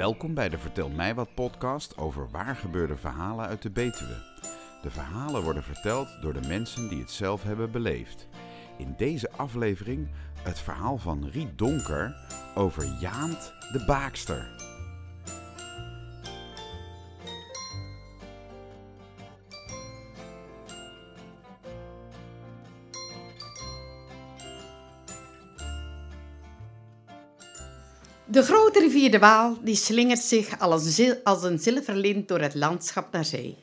Welkom bij de Vertel mij wat podcast over waar gebeurde verhalen uit de Betuwe. De verhalen worden verteld door de mensen die het zelf hebben beleefd. In deze aflevering het verhaal van Riet Donker over Jaant de Baakster. De grote rivier de Waal die slingert zich als een, zilverlint door het landschap naar zee.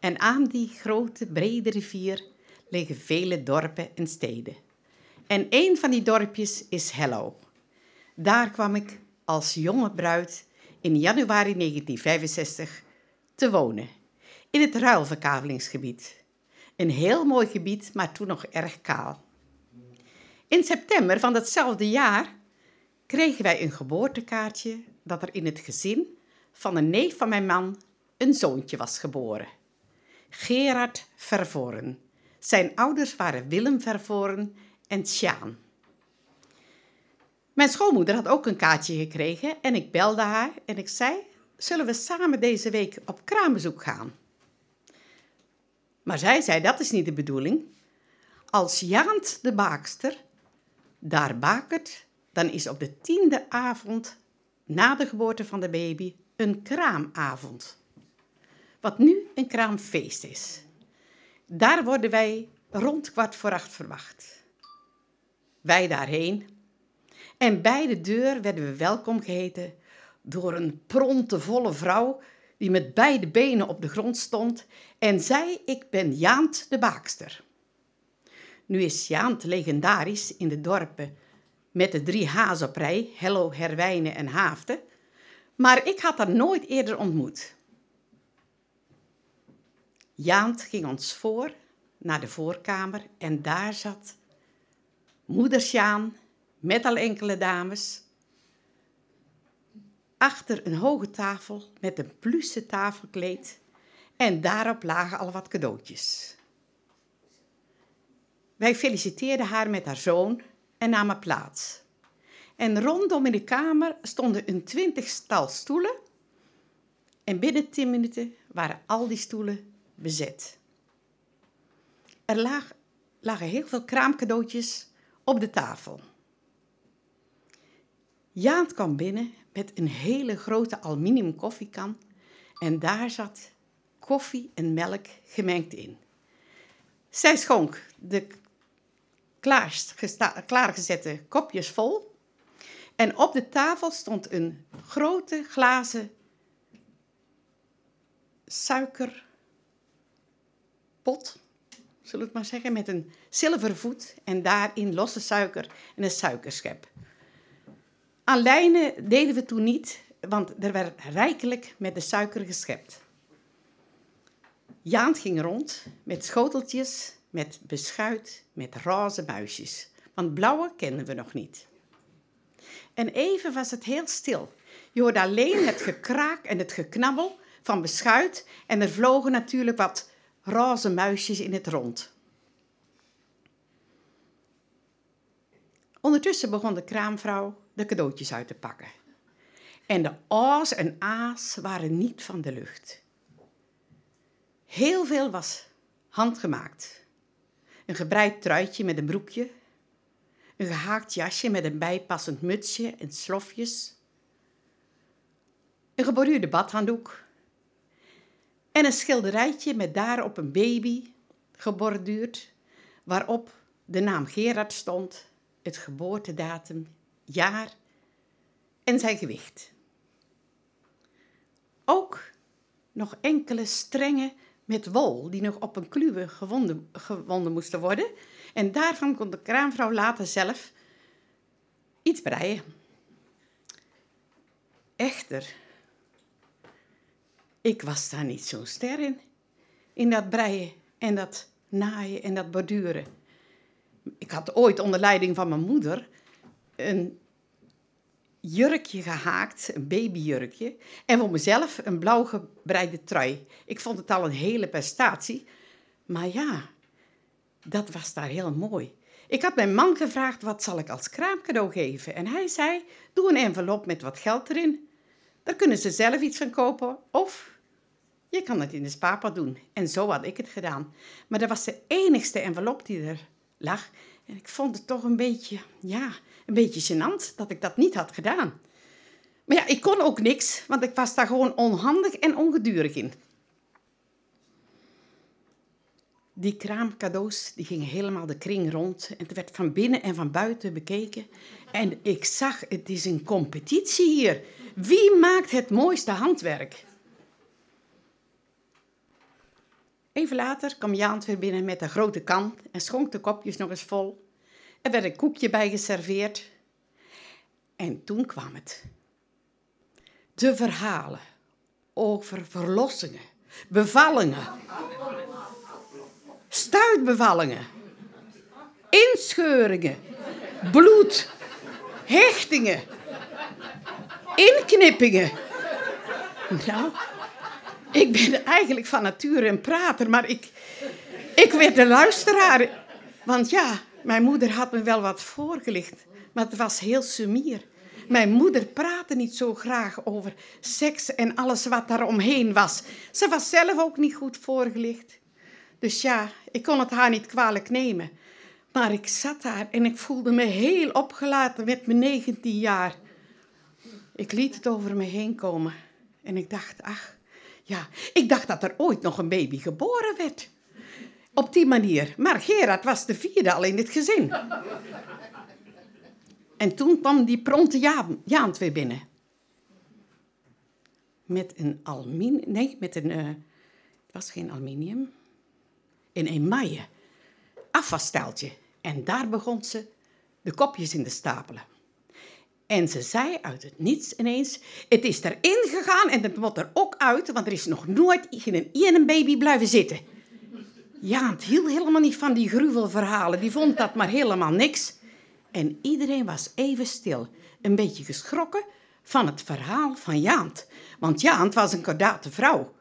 En aan die grote, brede rivier liggen vele dorpen en steden. En een van die dorpjes is Hello. Daar kwam ik als jonge bruid in januari 1965 te wonen, in het ruilverkavelingsgebied. Een heel mooi gebied, maar toen nog erg kaal. In september van datzelfde jaar kregen wij een geboortekaartje dat er in het gezin van een neef van mijn man een zoontje was geboren. Gerard Vervoren. Zijn ouders waren Willem Vervoren en Sjaan. Mijn schoonmoeder had ook een kaartje gekregen en ik belde haar en ik zei: Zullen we samen deze week op kraambezoek gaan? Maar zij zei: Dat is niet de bedoeling. Als Jaant de Baakster daar bakert, dan is op de tiende avond na de geboorte van de baby een kraamavond. Wat nu een kraamfeest is. Daar worden wij rond kwart voor acht verwacht. Wij daarheen. En bij de deur werden we welkom geheten door een prontevolle vrouw die met beide benen op de grond stond en zei: Ik ben Jaant de Baakster. Nu is Jaant legendarisch in de dorpen met de drie H's op rij, Hello, Herwijnen en Haafden. Maar ik had haar nooit eerder ontmoet. Jaant ging ons voor naar de voorkamer en daar zat moeder Sjaan met al enkele dames. Achter een hoge tafel met een pluche tafelkleed en daarop lagen al wat cadeautjes. Wij feliciteerden haar met haar zoon en namen plaats. En rondom in de kamer stonden een twintigtal stoelen. En binnen tien minuten waren al die stoelen bezet. Er lag, lagen heel veel kraamcadeautjes op de tafel. Jaant kwam binnen met een hele grote aluminium koffiekan. En daar zat koffie en melk gemengd in. Zij schonk de klaargezette kopjes vol. En op de tafel stond een grote glazen suikerpot, zullen we het maar zeggen, met een zilveren voet en daarin losse suiker en een suikerschep. Aan lijnen deden we toen niet, want er werd rijkelijk met de suiker geschept. Jaant ging rond met schoteltjes, met beschuit, met roze muisjes. Want blauwe kenden we nog niet. En even was het heel stil. Je hoorde alleen het gekraak en het geknabbel van beschuit. En er vlogen natuurlijk wat roze muisjes in het rond. Ondertussen begon de kraamvrouw de cadeautjes uit te pakken. En de O's en A's waren niet van de lucht. Heel veel was handgemaakt. Een gebreid truitje met een broekje. Een gehaakt jasje met een bijpassend mutsje en slofjes. Een geborduurde badhanddoek. En een schilderijtje met daarop een baby, geborduurd, waarop de naam Gerard stond, het geboortedatum, jaar en zijn gewicht. Ook nog enkele strengen met wol die nog op een kluwe gewonden, gewonden moesten worden. En daarvan kon de kraamvrouw later zelf iets breien. Echter, ik was daar niet zo'n ster in. In dat breien en dat naaien en dat borduren. Ik had ooit onder leiding van mijn moeder een jurkje gehaakt, een babyjurkje. En voor mezelf een blauw gebreide trui. Ik vond het al een hele prestatie. Maar ja, dat was daar heel mooi. Ik had mijn man gevraagd, wat zal ik als kraamcadeau geven? En hij zei, doe een envelop met wat geld erin. Daar kunnen ze zelf iets van kopen of je kan het in de spaarpot doen. En zo had ik het gedaan. Maar dat was de enigste envelop die er lag. En ik vond het toch een beetje, ja, een beetje gênant dat ik dat niet had gedaan. Maar ja, ik kon ook niks, want ik was daar gewoon onhandig en ongedurig in. Die kraamcadeaus die gingen helemaal de kring rond. En het werd van binnen en van buiten bekeken. En ik zag, het is een competitie hier. Wie maakt het mooiste handwerk? Even later kwam Jaant weer binnen met een grote kan en schonk de kopjes nog eens vol. Er werd een koekje bij geserveerd. En toen kwam het. De verhalen over verlossingen, bevallingen, stuitbevallingen, inscheuringen, bloed, hechtingen, inknippingen. Nou, ik ben eigenlijk van nature een prater, maar ik, ik werd de luisteraar. Want ja, mijn moeder had me wel wat voorgelicht, maar het was heel sumier. Mijn moeder praatte niet zo graag over seks en alles wat daar omheen was. Ze was zelf ook niet goed voorgelicht. Dus ja, ik kon het haar niet kwalijk nemen. Maar ik zat daar en ik voelde me heel opgelaten met mijn 19 jaar. Ik liet het over me heen komen en ik dacht, ach, ja, ik dacht dat er ooit nog een baby geboren werd. Op die manier. Maar Gerard was de vierde al in het gezin. En toen kwam die pronte Jaan, Jaant weer binnen. Met een aluminium... Nee, met een... Het was geen aluminium. Een emaille. Afwassteltje. En daar begon ze de kopjes in te stapelen. En ze zei uit het niets ineens: Het is erin gegaan en het moet er ook uit, want er is nog nooit in een baby blijven zitten. Ja, het hield helemaal niet van die gruwelverhalen. Die vond dat maar helemaal niks. En iedereen was even stil, een beetje geschrokken van het verhaal van Jaant. Want Jaant was een kordate vrouw.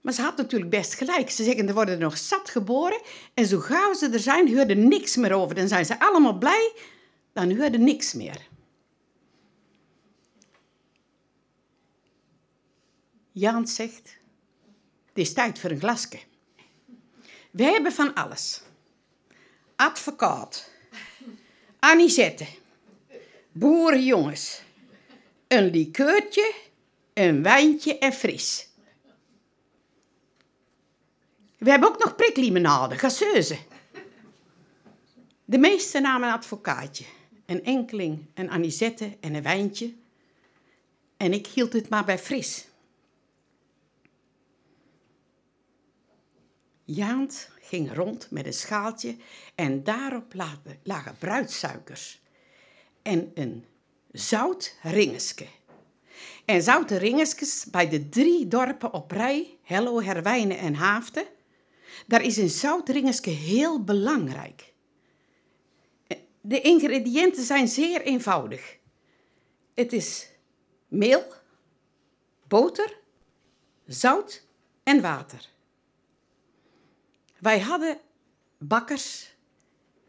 Maar ze had natuurlijk best gelijk. Ze zeggen, er worden nog zat geboren. En zo gauw ze er zijn, hoorden niks meer over. Dan zijn ze allemaal blij dan hoorde niks meer. Jan zegt, het is tijd voor een glasje. We hebben van alles. Advocaat, Anisette, boerenjongens, een likeurtje, een wijntje en fris. We hebben ook nog priklimonade, gaseuze. De meeste namen een advocaatje een enkeling, een anisette en een wijntje. En ik hield het maar bij fris. Jaant ging rond met een schaaltje en daarop lagen bruidsuikers en een zout ringeske. En zoute ringesjes bij de drie dorpen op rij, Hello, Herwijnen en Haafden, daar is een zout ringeske heel belangrijk. De ingrediënten zijn zeer eenvoudig. Het is meel, boter, zout en water. Wij hadden bakkers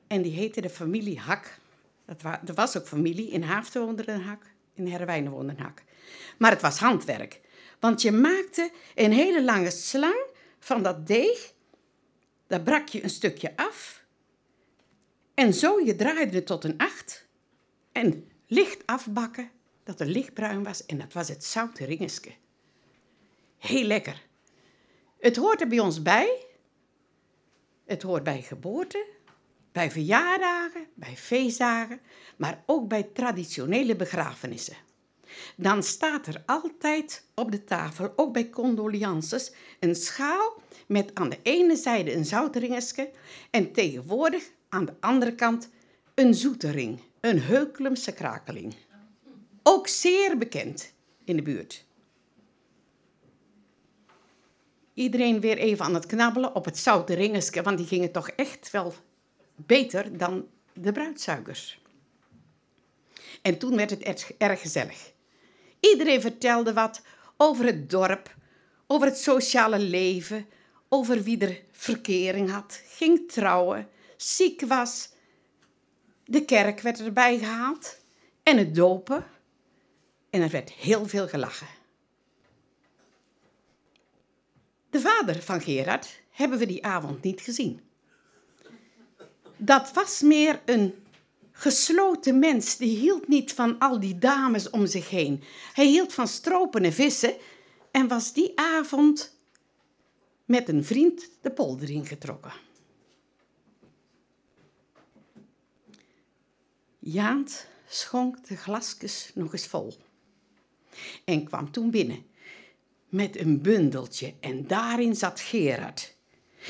en die heette de familie Hak. Dat er was ook familie, in Haafden woonde een hak, in Herwijnen woonde een hak. Maar het was handwerk, want je maakte een hele lange slang van dat deeg. Daar brak je een stukje af en zo je draaide het tot een acht en licht afbakken dat het lichtbruin was en dat was het zoute ringeske. Heel lekker. Het hoort er bij ons bij. Het hoort bij geboorte, bij verjaardagen, bij feestdagen, maar ook bij traditionele begrafenissen. Dan staat er altijd op de tafel, ook bij condolences, een schaal met aan de ene zijde een zoutringeske en tegenwoordig aan de andere kant een zoetering, een Heukelumse krakeling. Ook zeer bekend in de buurt. Iedereen weer even aan het knabbelen op het zoute ringeske, want die gingen toch echt wel beter dan de bruidsuikers. En toen werd het erg gezellig. Iedereen vertelde wat over het dorp, over het sociale leven, over wie er verkering had, ging trouwen ziek was. De kerk werd erbij gehaald en het dopen. en er werd heel veel gelachen. De vader van Gerard hebben we die avond niet gezien. Dat was meer een gesloten mens. Die hield niet van al die dames om zich heen. Hij hield van stropen en vissen en was die avond met een vriend de polder ingetrokken. Jaant schonk de glasjes nog eens vol en kwam toen binnen met een bundeltje en daarin zat Gerard.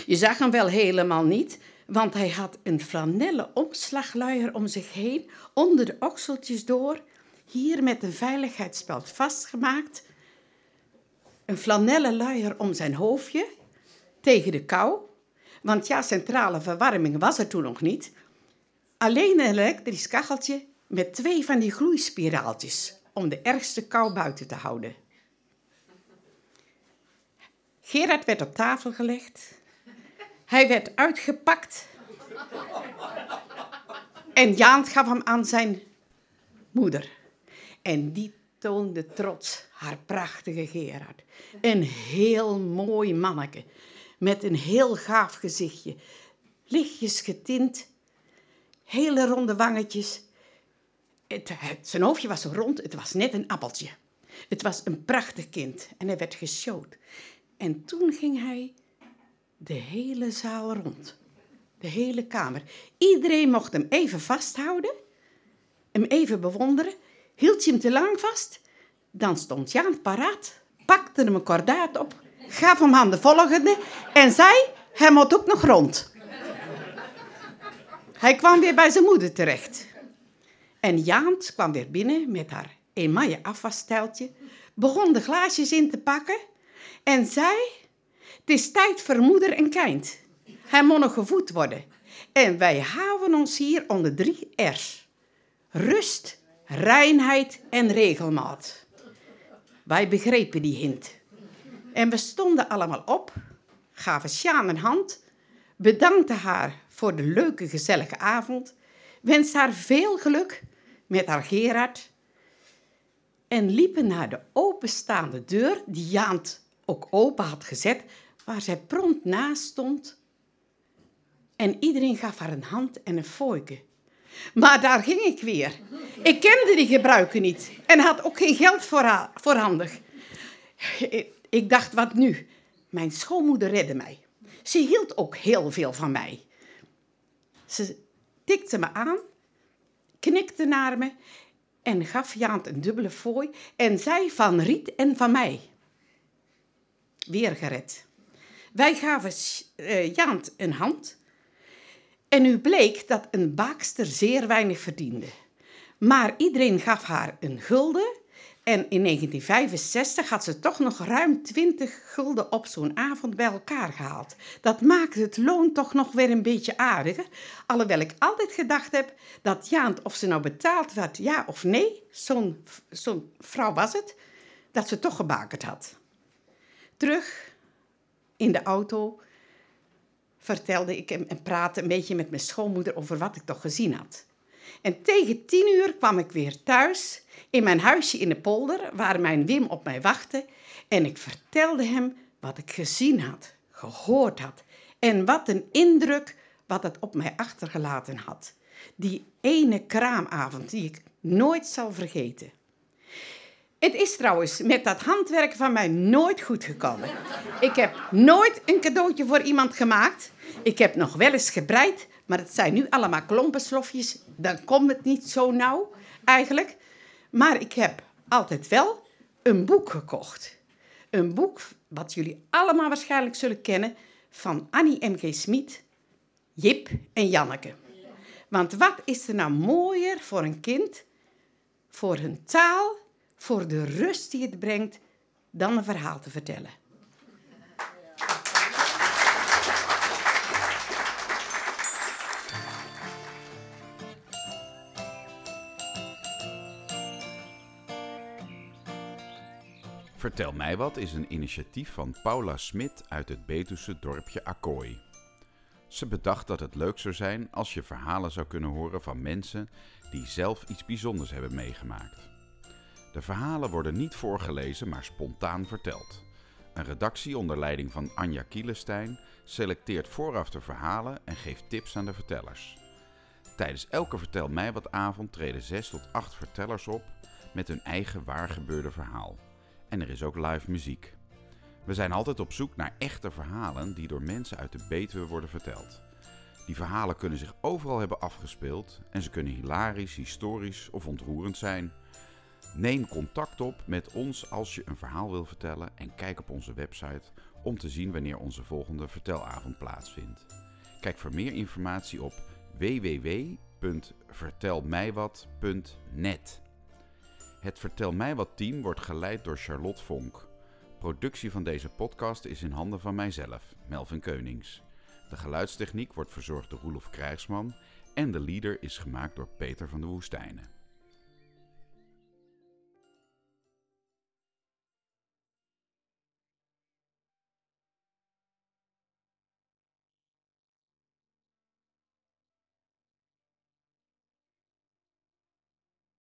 Je zag hem wel helemaal niet, want hij had een flanellen omslagluier om zich heen, onder de okseltjes door, hier met een veiligheidsspeld vastgemaakt. Een flanellen luier om zijn hoofdje, tegen de kou, want ja, centrale verwarming was er toen nog niet. Alleen een elektrisch kacheltje met twee van die groeispiraaltjes om de ergste kou buiten te houden. Gerard werd op tafel gelegd. Hij werd uitgepakt. En Jaan gaf hem aan zijn moeder. En die toonde trots haar prachtige Gerard. Een heel mooi manneke. Met een heel gaaf gezichtje. Lichtjes getint. Hele ronde wangetjes. Het, zijn hoofdje was rond, het was net een appeltje. Het was een prachtig kind en hij werd geshowd. En toen ging hij de hele zaal rond. De hele kamer. Iedereen mocht hem even vasthouden, hem even bewonderen. Hield je hem te lang vast, dan stond Jaan paraat, pakte hem een kordaat op, gaf hem aan de volgende en zei, hij moet ook nog rond. Hij kwam weer bij zijn moeder terecht. En Jaant kwam weer binnen met haar emaille afwasstijltje, begon de glaasjes in te pakken en zei: Het is tijd voor moeder en kind. Hij moet nog gevoed worden. En wij houden ons hier onder drie R's: rust, reinheid en regelmaat. Wij begrepen die hint. En we stonden allemaal op, gaven Sjaan een hand, bedankten haar voor de leuke, gezellige avond, wensten haar veel geluk met haar Gerard en liepen naar de openstaande deur die Jaant ook open had gezet, waar zij prompt naast stond. En iedereen gaf haar een hand en een fooike. Maar daar ging ik weer. Ik kende die gebruiken niet en had ook geen geld voor voorhandig. Ik dacht, wat nu? Mijn schoonmoeder redde mij. Ze hield ook heel veel van mij. Ze tikte me aan, knikte naar me en gaf Jaant een dubbele fooi en zei van Riet en van mij weer gered. Wij gaven uh, Jaant een hand en nu bleek dat een baakster zeer weinig verdiende. Maar iedereen gaf haar een gulden en in 1965 had ze toch nog ruim 20 gulden op zo'n avond bij elkaar gehaald. Dat maakte het loon toch nog weer een beetje aardiger. Alhoewel ik altijd gedacht heb dat Jaant, of ze nou betaald werd, ja of nee, zo'n zo'n vrouw was het, dat ze toch gebakerd had. Terug in de auto vertelde ik en praatte een beetje met mijn schoonmoeder over wat ik toch gezien had. En tegen tien uur kwam ik weer thuis in mijn huisje in de polder, waar mijn Wim op mij wachtte. En ik vertelde hem wat ik gezien had, gehoord had. En wat een indruk wat het op mij achtergelaten had. Die ene kraamavond die ik nooit zal vergeten. Het is trouwens met dat handwerk van mij nooit goed gekomen. Ik heb nooit een cadeautje voor iemand gemaakt. Ik heb nog wel eens gebreid, maar het zijn nu allemaal klompenslofjes. Dan komt het niet zo nauw, eigenlijk. Maar ik heb altijd wel een boek gekocht. Een boek wat jullie allemaal waarschijnlijk zullen kennen van Annie M.G. Smit, Jip en Janneke. Want wat is er nou mooier voor een kind, voor hun taal voor de rust die het brengt dan een verhaal te vertellen. Vertel mij wat is een initiatief van Paula Smit uit het Betuwse dorpje Akkooi. Ze bedacht dat het leuk zou zijn als je verhalen zou kunnen horen van mensen die zelf iets bijzonders hebben meegemaakt. De verhalen worden niet voorgelezen, maar spontaan verteld. Een redactie onder leiding van Anja Kielestein selecteert vooraf de verhalen en geeft tips aan de vertellers. Tijdens elke Vertel mij wat avond treden 6 tot 8 vertellers op met hun eigen waargebeurde verhaal. En er is ook live muziek. We zijn altijd op zoek naar echte verhalen die door mensen uit de Betuwe worden verteld. Die verhalen kunnen zich overal hebben afgespeeld en ze kunnen hilarisch, historisch of ontroerend zijn. Neem contact op met ons als je een verhaal wil vertellen en kijk op onze website om te zien wanneer onze volgende vertelavond plaatsvindt. Kijk voor meer informatie op www.vertelmijwat.net. Het Vertel mij wat team wordt geleid door Charlotte Vonk. Productie van deze podcast is in handen van mijzelf, Melvin Keunings. De geluidstechniek wordt verzorgd door Roelof Krijgsman en de leader is gemaakt door Peter van de Woestijnen.